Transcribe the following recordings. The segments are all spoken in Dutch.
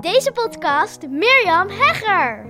Deze podcast Mirjam Hegger.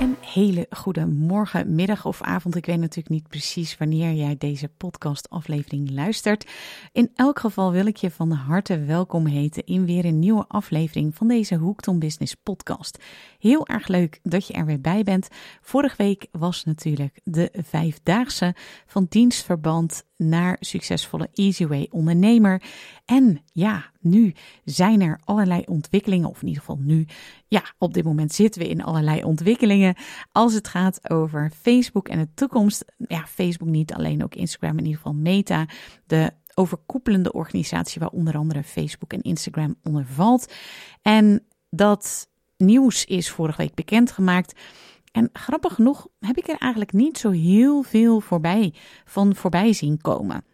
Een hele goede morgen, middag of avond. Ik weet natuurlijk niet precies wanneer jij deze podcastaflevering luistert. In elk geval wil ik je van harte welkom heten in weer een nieuwe aflevering van deze Hoekton Business podcast. Heel erg leuk dat je er weer bij bent. Vorige week was natuurlijk de vijfdaagse van dienstverband naar succesvolle Easyway ondernemer. En ja, nu zijn er allerlei ontwikkelingen, of in ieder geval nu, ja, op dit moment zitten we in allerlei ontwikkelingen als het gaat over Facebook en de toekomst. Ja, Facebook niet alleen, ook Instagram, in ieder geval Meta, de overkoepelende organisatie waar onder andere Facebook en Instagram onder valt. En dat nieuws is vorige week bekendgemaakt. En grappig genoeg heb ik er eigenlijk niet zo heel veel voorbij van voorbij zien komen.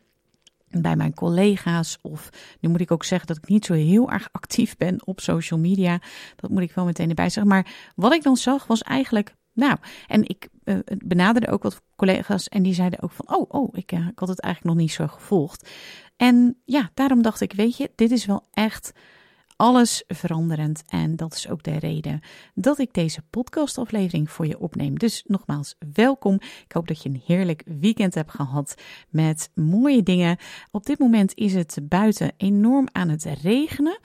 Bij mijn collega's, of nu moet ik ook zeggen dat ik niet zo heel erg actief ben op social media. Dat moet ik wel meteen erbij zeggen. Maar wat ik dan zag was eigenlijk, nou, en ik uh, benaderde ook wat collega's en die zeiden ook van, oh, oh, ik, uh, ik had het eigenlijk nog niet zo gevolgd. En ja, daarom dacht ik, weet je, dit is wel echt alles veranderend. En dat is ook de reden dat ik deze podcastaflevering voor je opneem. Dus nogmaals, welkom. Ik hoop dat je een heerlijk weekend hebt gehad met mooie dingen. Op dit moment is het buiten enorm aan het regenen.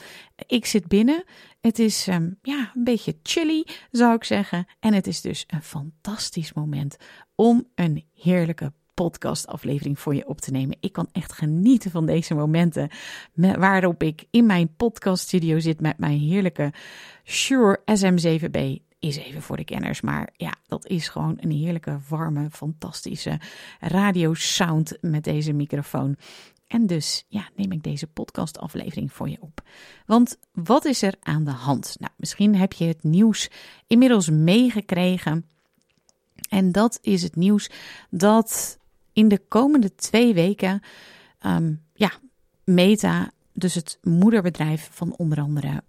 Ik zit binnen. Het is um, ja, een beetje chilly, zou ik zeggen. En het is dus een fantastisch moment om een heerlijke podcastaflevering voor je op te nemen. Ik kan echt genieten van deze momenten waarop ik in mijn podcaststudio zit met mijn heerlijke Shure SM7B. Is even voor de kenners, maar ja, dat is gewoon een heerlijke, warme, fantastische radiosound met deze microfoon. En dus ja, neem ik deze podcastaflevering voor je op. Want wat is er aan de hand? Nou, misschien heb je het nieuws inmiddels meegekregen. En dat is het nieuws dat in de komende twee weken, um, ja, Meta, dus het moederbedrijf van onder andere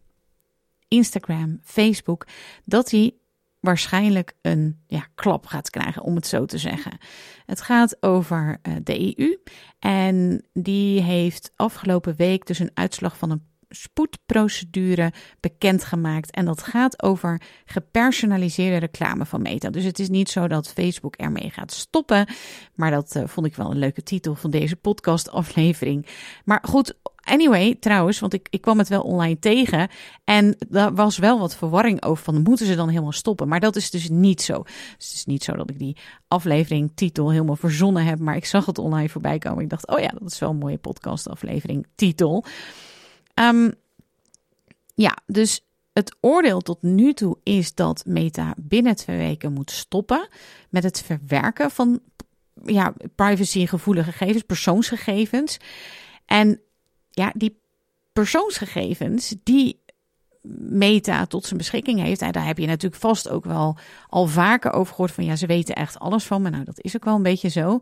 Instagram, Facebook, dat die waarschijnlijk een ja, klap gaat krijgen, om het zo te zeggen. Het gaat over uh, de EU en die heeft afgelopen week dus een uitslag van een spoedprocedure bekendgemaakt. En dat gaat over gepersonaliseerde reclame van Meta. Dus het is niet zo dat Facebook ermee gaat stoppen. Maar dat uh, vond ik wel een leuke titel van deze podcastaflevering. Maar goed, Anyway, trouwens, want ik, ik kwam het wel online tegen. En daar was wel wat verwarring over van moeten ze dan helemaal stoppen. Maar dat is dus niet zo. Dus het is niet zo dat ik die aflevering titel helemaal verzonnen heb. Maar ik zag het online voorbij komen. Ik dacht, oh ja, dat is wel een mooie podcastaflevering titel. Um, ja, dus het oordeel tot nu toe is dat Meta binnen twee weken moet stoppen met het verwerken van ja, privacygevoelige gegevens, persoonsgegevens. En ja, die persoonsgegevens die Meta tot zijn beschikking heeft, daar heb je natuurlijk vast ook wel al vaker over gehoord van ja, ze weten echt alles van me. Nou, dat is ook wel een beetje zo.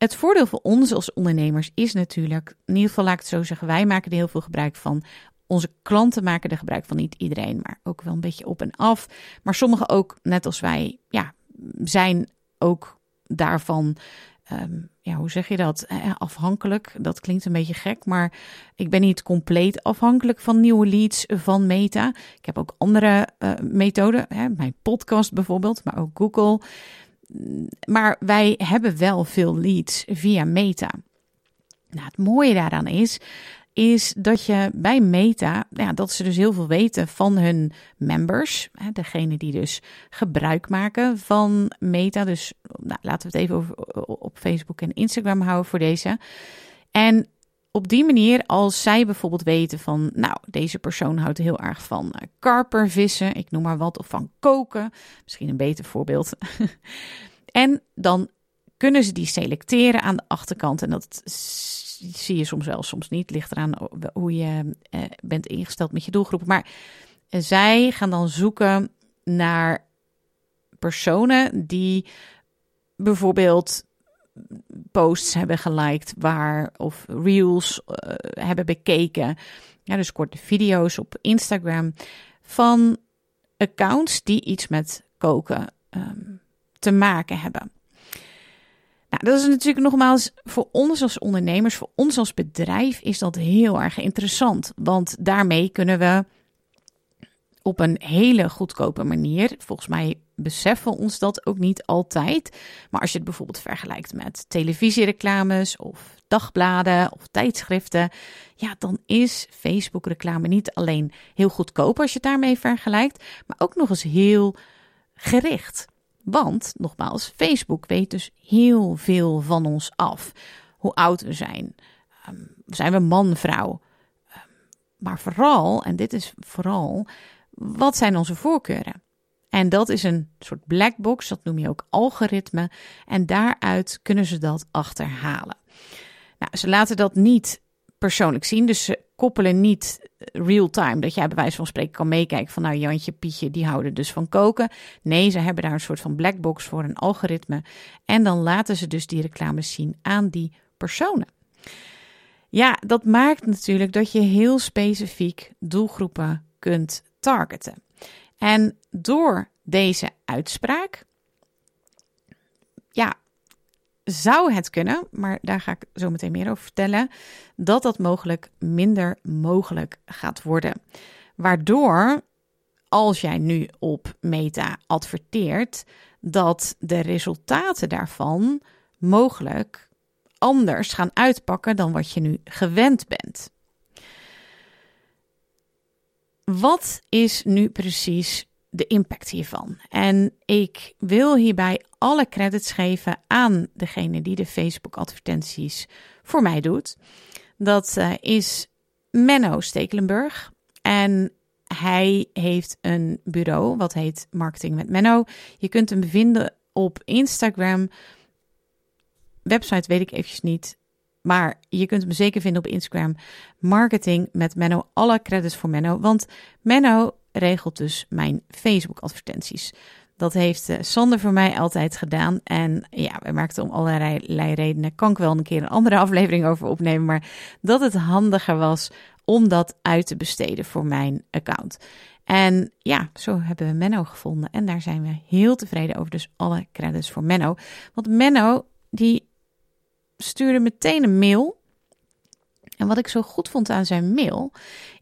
Het voordeel voor ons als ondernemers is natuurlijk, in ieder geval laat ik het zo zeggen, wij maken er heel veel gebruik van. Onze klanten maken er gebruik van, niet iedereen, maar ook wel een beetje op en af. Maar sommigen ook, net als wij, ja, zijn ook daarvan, um, ja, hoe zeg je dat? Eh, afhankelijk. Dat klinkt een beetje gek, maar ik ben niet compleet afhankelijk van nieuwe leads van Meta. Ik heb ook andere uh, methoden, hè, mijn podcast bijvoorbeeld, maar ook Google maar wij hebben wel veel leads via Meta. Nou, het mooie daaraan is, is dat je bij Meta, ja, dat ze dus heel veel weten van hun members, hè, degene die dus gebruik maken van Meta. Dus nou, laten we het even over, op Facebook en Instagram houden voor deze. En op die manier, als zij bijvoorbeeld weten van, nou, deze persoon houdt heel erg van uh, karpervissen, ik noem maar wat, of van koken, misschien een beter voorbeeld. en dan kunnen ze die selecteren aan de achterkant. En dat zie je soms wel, soms niet. Ligt eraan hoe je uh, bent ingesteld met je doelgroepen. Maar zij gaan dan zoeken naar personen die bijvoorbeeld posts hebben geliked waar of reels uh, hebben bekeken. Ja, dus korte video's op Instagram van accounts die iets met koken um, te maken hebben. Nou, dat is natuurlijk nogmaals voor ons als ondernemers, voor ons als bedrijf is dat heel erg interessant. Want daarmee kunnen we op een hele goedkope manier, volgens mij beseffen we ons dat ook niet altijd. Maar als je het bijvoorbeeld vergelijkt met televisiereclames of dagbladen of tijdschriften, ja, dan is Facebook reclame niet alleen heel goedkoop als je het daarmee vergelijkt, maar ook nog eens heel gericht. Want, nogmaals, Facebook weet dus heel veel van ons af. Hoe oud we zijn. Um, zijn we man, vrouw? Um, maar vooral, en dit is vooral, wat zijn onze voorkeuren? En dat is een soort black box, dat noem je ook algoritme. En daaruit kunnen ze dat achterhalen. Nou, ze laten dat niet persoonlijk zien, dus ze koppelen niet real-time, dat jij bij wijze van spreken kan meekijken van nou Jantje, Pietje, die houden dus van koken. Nee, ze hebben daar een soort van black box voor een algoritme. En dan laten ze dus die reclames zien aan die personen. Ja, dat maakt natuurlijk dat je heel specifiek doelgroepen kunt targeten. En door deze uitspraak, ja, zou het kunnen, maar daar ga ik zo meteen meer over vertellen, dat dat mogelijk minder mogelijk gaat worden. Waardoor, als jij nu op Meta adverteert, dat de resultaten daarvan mogelijk anders gaan uitpakken dan wat je nu gewend bent. Wat is nu precies de impact hiervan? En ik wil hierbij alle credits geven aan degene die de Facebook-advertenties voor mij doet. Dat uh, is Menno Stekelenburg. En hij heeft een bureau wat heet Marketing met Menno. Je kunt hem vinden op Instagram. Website weet ik eventjes niet. Maar je kunt hem zeker vinden op Instagram. Marketing met Menno. Alle credits voor Menno. Want Menno regelt dus mijn Facebook-advertenties. Dat heeft uh, Sander voor mij altijd gedaan. En ja, we merkten om allerlei redenen. Kan ik wel een keer een andere aflevering over opnemen. Maar dat het handiger was om dat uit te besteden voor mijn account. En ja, zo hebben we Menno gevonden. En daar zijn we heel tevreden over. Dus alle credits voor Menno. Want Menno, die stuurde meteen een mail. En wat ik zo goed vond aan zijn mail,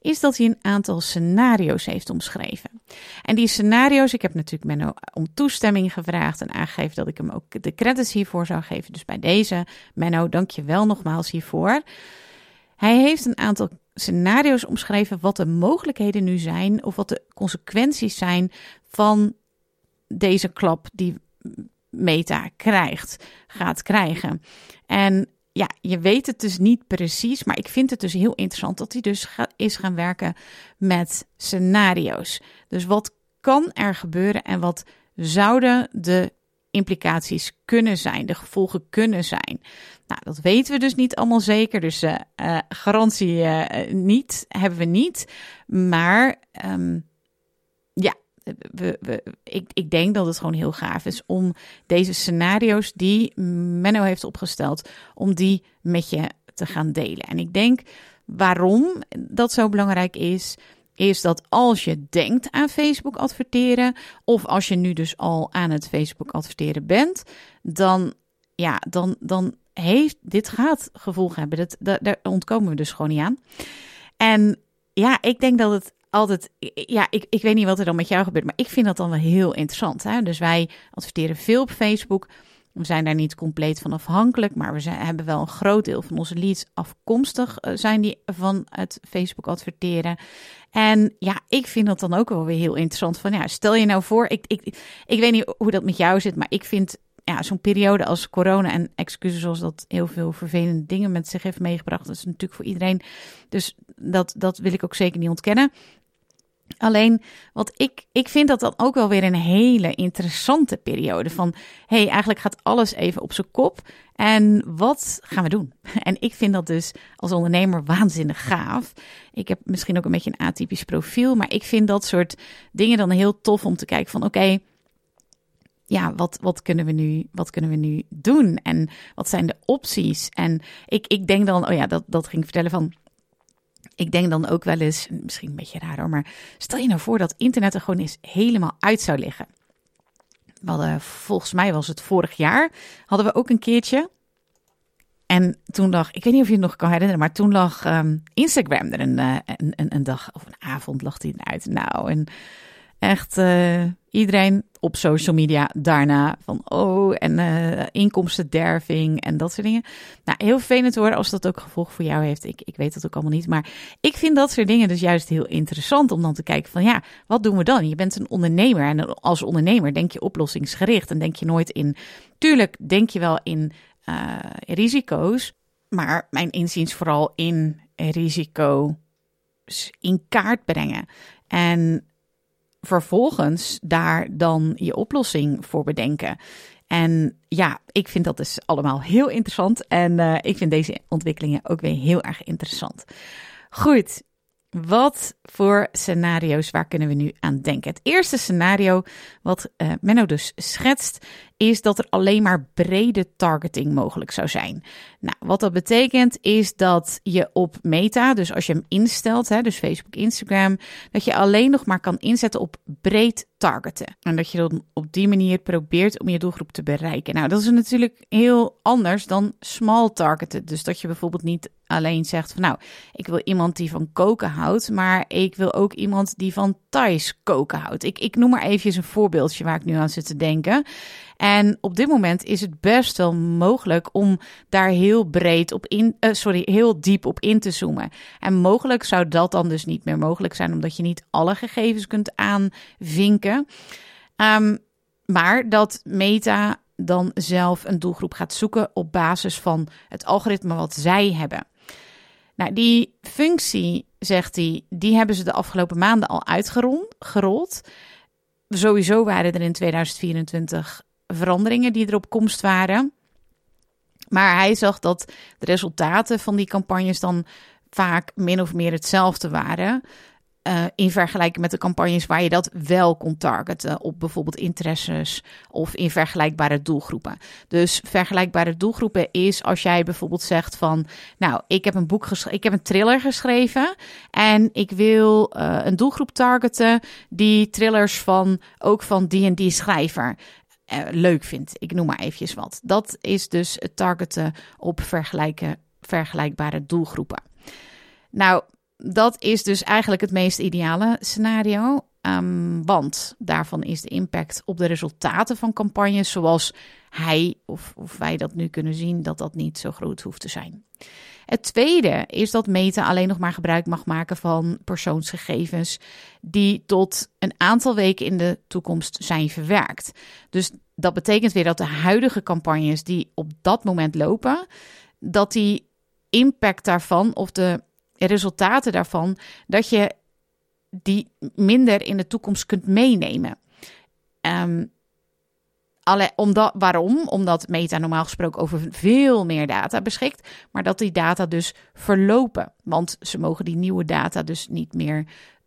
is dat hij een aantal scenario's heeft omschreven. En die scenario's, ik heb natuurlijk Menno om toestemming gevraagd en aangegeven dat ik hem ook de credits hiervoor zou geven. Dus bij deze, Menno, dank je wel nogmaals hiervoor. Hij heeft een aantal scenario's omschreven wat de mogelijkheden nu zijn of wat de consequenties zijn van deze klap die Meta krijgt, gaat krijgen. En ja, je weet het dus niet precies, maar ik vind het dus heel interessant dat hij dus is gaan werken met scenario's. Dus wat kan er gebeuren en wat zouden de implicaties kunnen zijn, de gevolgen kunnen zijn. Nou, dat weten we dus niet allemaal zeker, dus uh, uh, garantie uh, niet, hebben we niet. Maar ja, ik, ik denk dat het gewoon heel gaaf is om deze scenario's die Menno heeft opgesteld, om die met je te gaan delen. En ik denk waarom dat zo belangrijk is, is dat als je denkt aan Facebook adverteren, of als je nu dus al aan het Facebook adverteren bent, dan, ja, dan, dan heeft dit gaat gevolgen hebben. Dat, dat, daar ontkomen we dus gewoon niet aan. En ja, ik denk dat het altijd, ja, ik, ik weet niet wat er dan met jou gebeurt, maar ik vind dat dan wel heel interessant. Hè? Dus wij adverteren veel op Facebook. We zijn daar niet compleet van afhankelijk, maar we hebben wel een groot deel van onze leads afkomstig uh, zijn die van het Facebook adverteren. En ja, ik vind dat dan ook wel weer heel interessant. Van ja, stel je nou voor, ik, ik, ik weet niet hoe dat met jou zit, maar ik vind ja, zo'n periode als corona en excuses zoals dat heel veel vervelende dingen met zich heeft meegebracht. Dat is natuurlijk voor iedereen. Dus dat, dat wil ik ook zeker niet ontkennen. Alleen, wat ik, ik vind dat dan ook wel weer een hele interessante periode. Van hey, eigenlijk gaat alles even op zijn kop. En wat gaan we doen? En ik vind dat dus als ondernemer waanzinnig gaaf. Ik heb misschien ook een beetje een atypisch profiel, maar ik vind dat soort dingen dan heel tof om te kijken van oké. ja, wat, wat, kunnen we nu, wat kunnen we nu doen? En wat zijn de opties? En ik, ik denk dan, oh ja, dat, dat ging vertellen van ik denk dan ook wel eens, misschien een beetje raar hoor, maar stel je nou voor dat internet er gewoon eens helemaal uit zou liggen. we volgens mij was het vorig jaar, hadden we ook een keertje. En toen lag, ik weet niet of je het nog kan herinneren, maar toen lag ehm, Instagram er een, uh, een, een, een, dag of een avond lag die uit. Nou, en echt uh, iedereen op social media daarna van oh en uh, inkomstenderving en dat soort dingen. Nou, heel vervelend hoor als dat ook gevolg voor jou heeft. Ik, ik weet dat ook allemaal niet, maar ik vind dat soort dingen dus juist heel interessant om dan te kijken van ja, wat doen we dan? Je bent een ondernemer en als ondernemer denk je oplossingsgericht en denk je nooit in. Tuurlijk denk je wel in uh, risico's, maar mijn inziens vooral in risico in kaart brengen. En vervolgens daar dan je oplossing voor bedenken. En ja, ik vind dat dus allemaal heel interessant. En uh, ik vind deze ontwikkelingen ook weer heel erg interessant. Goed, wat voor scenario's, waar kunnen we nu aan denken? Het eerste scenario, wat uh, Menno dus schetst, is dat er alleen maar brede targeting mogelijk zou zijn. Nou, wat dat betekent is dat je op Meta, dus als je hem instelt, hè, dus Facebook, Instagram, dat je alleen nog maar kan inzetten op breed targeten. En dat je dan op die manier probeert om je doelgroep te bereiken. Nou, dat is natuurlijk heel anders dan small targeten. Dus dat je bijvoorbeeld niet alleen zegt van nou, ik wil iemand die van koken houdt, maar ik wil ook iemand die van Thais koken houdt. Ik, ik noem maar even een voorbeeldje waar ik nu aan zit te denken. En op dit moment is het best wel mogelijk om daar heel breed op in, uh, sorry, heel diep op in te zoomen. En mogelijk zou dat dan dus niet meer mogelijk zijn, omdat je niet alle gegevens kunt aanvinken. Um, maar dat Meta dan zelf een doelgroep gaat zoeken op basis van het algoritme wat zij hebben. Nou, die functie, zegt hij, die hebben ze de afgelopen maanden al uitgerold. Sowieso waren er in 2024 veranderingen die er op komst waren. Maar hij zag dat de resultaten van die campagnes dan vaak min of meer hetzelfde waren. Uh, in vergelijking met de campagnes waar je dat wel kon targeten op bijvoorbeeld interesses of in vergelijkbare doelgroepen. Dus vergelijkbare doelgroepen is als jij bijvoorbeeld zegt van, nou, ik heb een boek geschreven, ik heb een thriller geschreven en ik wil uh, een doelgroep targeten die thrillers van ook van die en die schrijver uh, leuk vindt. Ik noem maar eventjes wat. Dat is dus het targeten op vergelijkbare doelgroepen. Nou, dat is dus eigenlijk het meest ideale scenario. Um, want daarvan is de impact op de resultaten van campagnes, zoals hij of, of wij dat nu kunnen zien, dat dat niet zo groot hoeft te zijn. Het tweede is dat Meta alleen nog maar gebruik mag maken van persoonsgegevens die tot een aantal weken in de toekomst zijn verwerkt. Dus dat betekent weer dat de huidige campagnes die op dat moment lopen, dat die impact daarvan of de resultaten daarvan, dat je die minder in de toekomst kunt meenemen. Um, alle, omdat, waarom? Omdat Meta normaal gesproken over veel meer data beschikt, maar dat die data dus verlopen. Want ze mogen die nieuwe data dus niet meer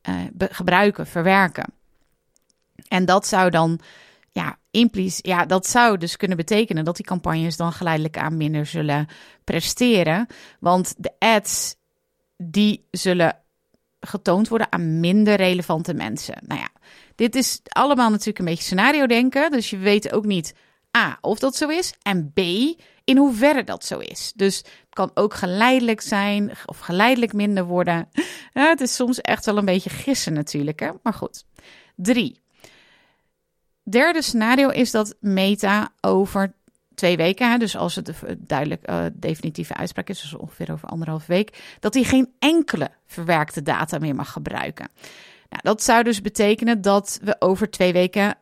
uh, gebruiken, verwerken. En dat zou dan, ja, implies, ja, dat zou dus kunnen betekenen dat die campagnes dan geleidelijk aan minder zullen presteren. Want de ads die zullen getoond worden aan minder relevante mensen. Nou ja, dit is allemaal natuurlijk een beetje scenario denken. Dus je weet ook niet A, of dat zo is. En B, in hoeverre dat zo is. Dus het kan ook geleidelijk zijn of geleidelijk minder worden. Ja, het is soms echt wel een beetje gissen natuurlijk. Hè? Maar goed. Drie. Derde scenario is dat Meta over twee weken, dus als het duidelijk uh, definitieve uitspraak is, dus ongeveer over anderhalf week, dat hij geen enkele verwerkte data meer mag gebruiken. Nou, dat zou dus betekenen dat we over twee weken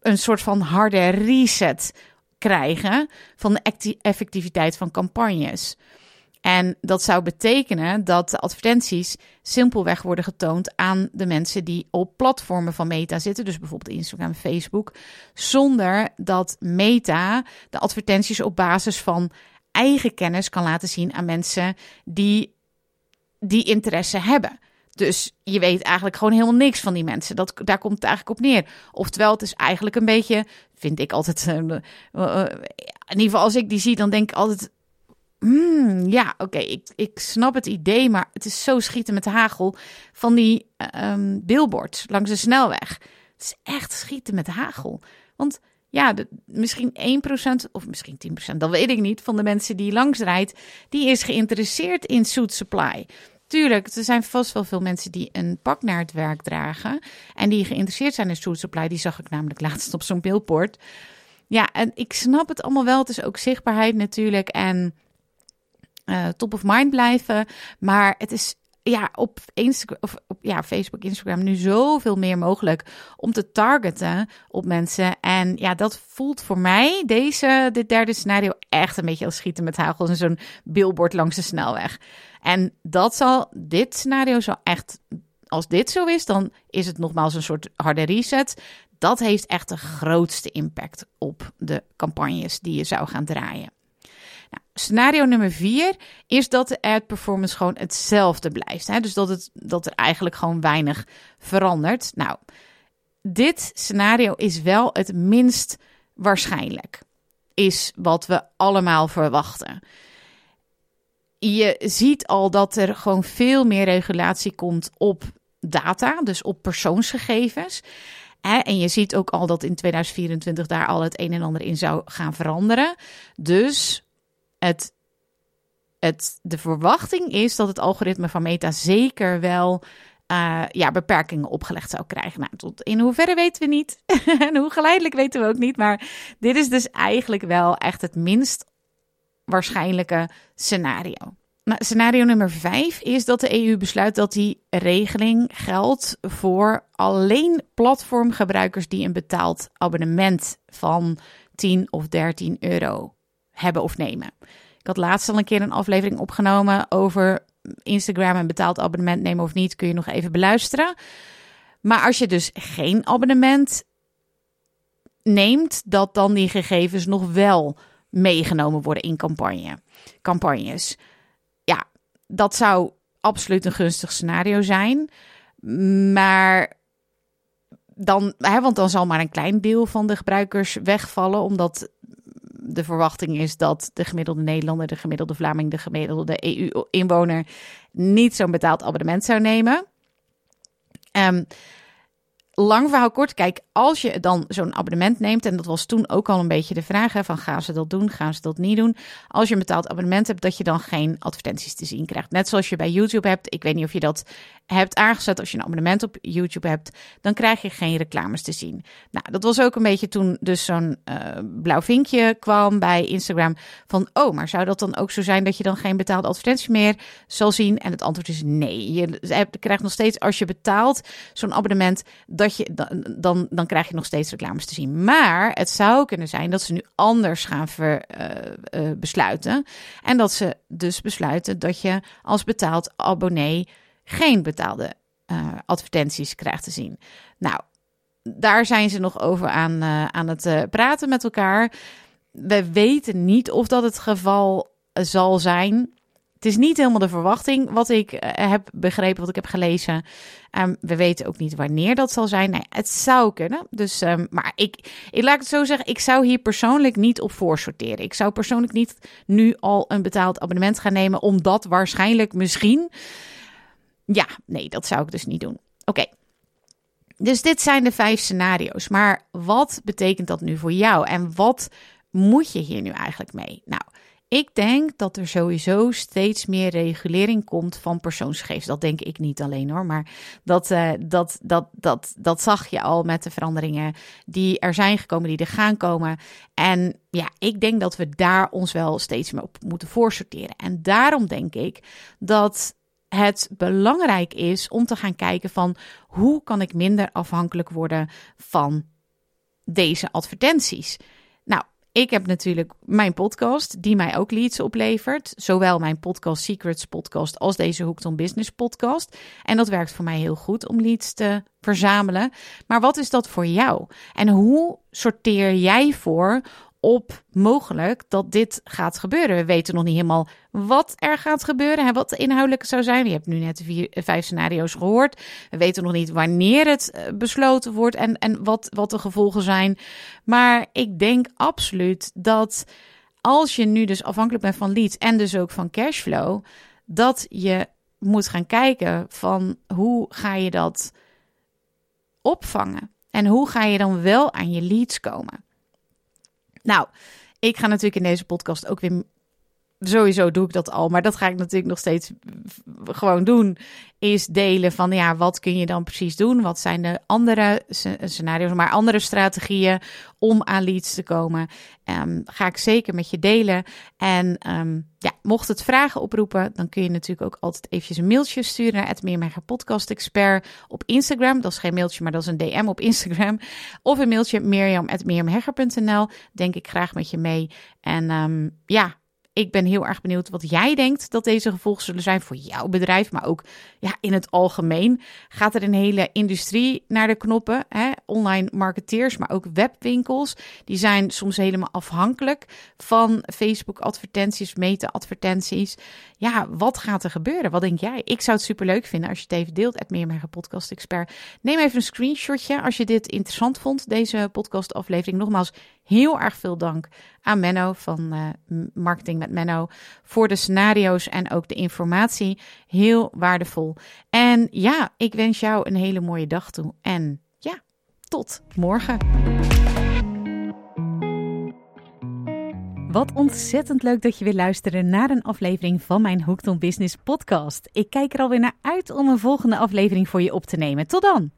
een soort van harde reset krijgen van de effectiviteit van campagnes. En dat zou betekenen dat de advertenties simpelweg worden getoond aan de mensen die op platformen van Meta zitten, dus bijvoorbeeld Instagram, Facebook, zonder dat Meta de advertenties op basis van eigen kennis kan laten zien aan mensen die die interesse hebben. Dus je weet eigenlijk gewoon helemaal niks van die mensen. Dat, daar komt het eigenlijk op neer. Oftewel, het is eigenlijk een beetje, vind ik altijd. Uh, uh, in ieder geval, als ik die zie, dan denk ik altijd. Hmm, ja, oké, ik, ik snap het idee, maar het is zo schieten met de hagel van die um, billboards langs de snelweg. Het is echt schieten met de hagel. Want ja, misschien 1% of misschien 10%, dat weet ik niet, van de mensen die langs rijdt, die is geïnteresseerd in Suit Supply. Tuurlijk, er zijn vast wel veel mensen die een pak naar het werk dragen en die geïnteresseerd zijn in Suit Supply. Die zag ik namelijk laatst op zo'n billboard. Ja, en ik snap het allemaal wel. Het is ook zichtbaarheid natuurlijk en uh, top of mind blijven. Maar het is ja, op, Instagram, of op ja, Facebook, Instagram nu zoveel meer mogelijk om te targeten op mensen. En ja, dat voelt voor mij, deze, dit derde scenario, echt een beetje als schieten met hagel en zo'n billboard langs de snelweg. En dat zal, dit scenario zal echt, als dit zo is, dan is het nogmaals een soort harde reset. Dat heeft echt de grootste impact op de campagnes die je zou gaan draaien. Nou, scenario nummer vier is dat de ad performance gewoon hetzelfde blijft. Hè? Dus dat, het, dat er eigenlijk gewoon weinig verandert. Nou, dit scenario is wel het minst waarschijnlijk. Is wat we allemaal verwachten. Je ziet al dat er gewoon veel meer regulatie komt op data, dus op persoonsgegevens. En je ziet ook al dat in 2024 daar al het een en ander in zou gaan veranderen. Dus het, het, de verwachting is dat het algoritme van Meta zeker wel uh, ja, beperkingen opgelegd zou krijgen. Nou, tot in hoeverre weten we niet. en hoe geleidelijk weten we ook niet. Maar dit is dus eigenlijk wel echt het minst waarschijnlijke scenario. Nou, scenario nummer 5 is dat de EU besluit dat die regeling geldt voor alleen platformgebruikers die een betaald abonnement van 10 of 13 euro hebben of nemen. Ik had laatst al een keer een aflevering opgenomen over Instagram en betaald abonnement nemen of niet. Kun je nog even beluisteren. Maar als je dus geen abonnement neemt, dat dan die gegevens nog wel meegenomen worden in campagne, campagnes. Ja, dat zou absoluut een gunstig scenario zijn. Maar dan, hè, want dan zal maar een klein deel van de gebruikers wegvallen, omdat de verwachting is dat de gemiddelde Nederlander, de gemiddelde Vlaming, de gemiddelde EU-inwoner niet zo'n betaald abonnement zou nemen. Um, lang verhaal kort, kijk, als je dan zo'n abonnement neemt, en dat was toen ook al een beetje de vraag hè, van gaan ze dat doen, gaan ze dat niet doen. Als je een betaald abonnement hebt, dat je dan geen advertenties te zien krijgt. Net zoals je bij YouTube hebt, ik weet niet of je dat hebt aangezet als je een abonnement op YouTube hebt, dan krijg je geen reclames te zien. Nou, dat was ook een beetje toen dus zo'n uh, blauw vinkje kwam bij Instagram van, oh, maar zou dat dan ook zo zijn dat je dan geen betaalde advertenties meer zal zien? En het antwoord is nee. Je krijgt nog steeds, als je betaalt zo'n abonnement, dat je, dan, dan, dan krijg je nog steeds reclames te zien. Maar het zou kunnen zijn dat ze nu anders gaan ver, uh, besluiten. En dat ze dus besluiten dat je als betaald abonnee geen betaalde uh, advertenties krijgt te zien. Nou, daar zijn ze nog over aan, uh, aan het uh, praten met elkaar. We weten niet of dat het geval zal zijn. Het is niet helemaal de verwachting wat ik heb begrepen, wat ik heb gelezen. Um, we weten ook niet wanneer dat zal zijn. Het zou kunnen. Dus, um, maar ik, ik laat het zo zeggen, ik zou hier persoonlijk niet op voorsorteren. Ik zou persoonlijk niet nu al een betaald abonnement gaan nemen, omdat waarschijnlijk misschien ja, nee, dat zou ik dus niet doen. Oké. Dus dit zijn de vijf scenario's. Maar wat betekent dat nu voor jou? En wat moet je hier nu eigenlijk mee? Nou, ik denk dat er sowieso steeds meer regulering komt van persoonsgegevens. Dat denk ik niet alleen hoor, maar dat, uh, dat, dat, dat, dat zag je al met de veranderingen die er zijn gekomen, die er gaan komen. En ja, ik denk dat we daar ons wel steeds meer op moeten voorsorteren. En daarom denk ik dat het belangrijk is om te gaan kijken van hoe kan ik minder afhankelijk worden van deze advertenties. Nou, ik heb natuurlijk mijn podcast, die mij ook leads oplevert. Zowel mijn podcast Secrets podcast als deze Hooked on Business podcast. En dat werkt voor mij heel goed om leads te verzamelen. Maar wat is dat voor jou? En hoe sorteer jij voor op mogelijk dat dit gaat gebeuren. We weten nog niet helemaal wat er gaat gebeuren en wat de inhoudelijk zou zijn. Je hebt nu net vier, eh, vijf scenario's gehoord. We weten nog niet wanneer het eh, besloten wordt en, en wat, wat de gevolgen zijn. Maar ik denk absoluut dat als je nu dus afhankelijk bent van leads en dus ook van cashflow, dat je moet gaan kijken van hoe ga je dat opvangen? En hoe ga je dan wel aan je leads komen? Nou, ik ga natuurlijk in deze podcast ook weer sowieso doe ik dat al, maar dat ga ik natuurlijk nog steeds gewoon doen. Is delen van ja, wat kun je dan precies doen? Wat zijn de andere scenario's, maar andere strategieën om aan leads te komen? Um, ga ik zeker met je delen. En um, ja, mocht het vragen oproepen, dan kun je natuurlijk ook altijd eventjes een mailtje sturen naar het Meermega Podcast Expert op Instagram. Dat is geen mailtje, maar dat is een DM op Instagram. Of een mailtje mirjam.mirjamhegger.nl. Denk ik graag met je mee. En um, ja, ik ben heel erg benieuwd wat jij denkt dat deze gevolgen zullen zijn voor jouw bedrijf, maar ook ja, in het algemeen. Gaat er een hele industrie naar de knoppen? Hè? Online marketeers, maar ook webwinkels. Die zijn soms helemaal afhankelijk van Facebook-advertenties, meta-advertenties. Ja, wat gaat er gebeuren? Wat denk jij? Ik zou het super leuk vinden als je het even deelt. Het Podcast Expert. Neem even een screenshotje als je dit interessant vond, deze podcast-aflevering. Nogmaals, heel erg veel dank aan Menno van uh, Marketing met Menno voor de scenario's en ook de informatie. Heel waardevol. En ja, ik wens jou een hele mooie dag toe. En ja, tot morgen. Wat ontzettend leuk dat je weer luisteren naar een aflevering van mijn Hooked Business podcast. Ik kijk er alweer naar uit om een volgende aflevering voor je op te nemen. Tot dan!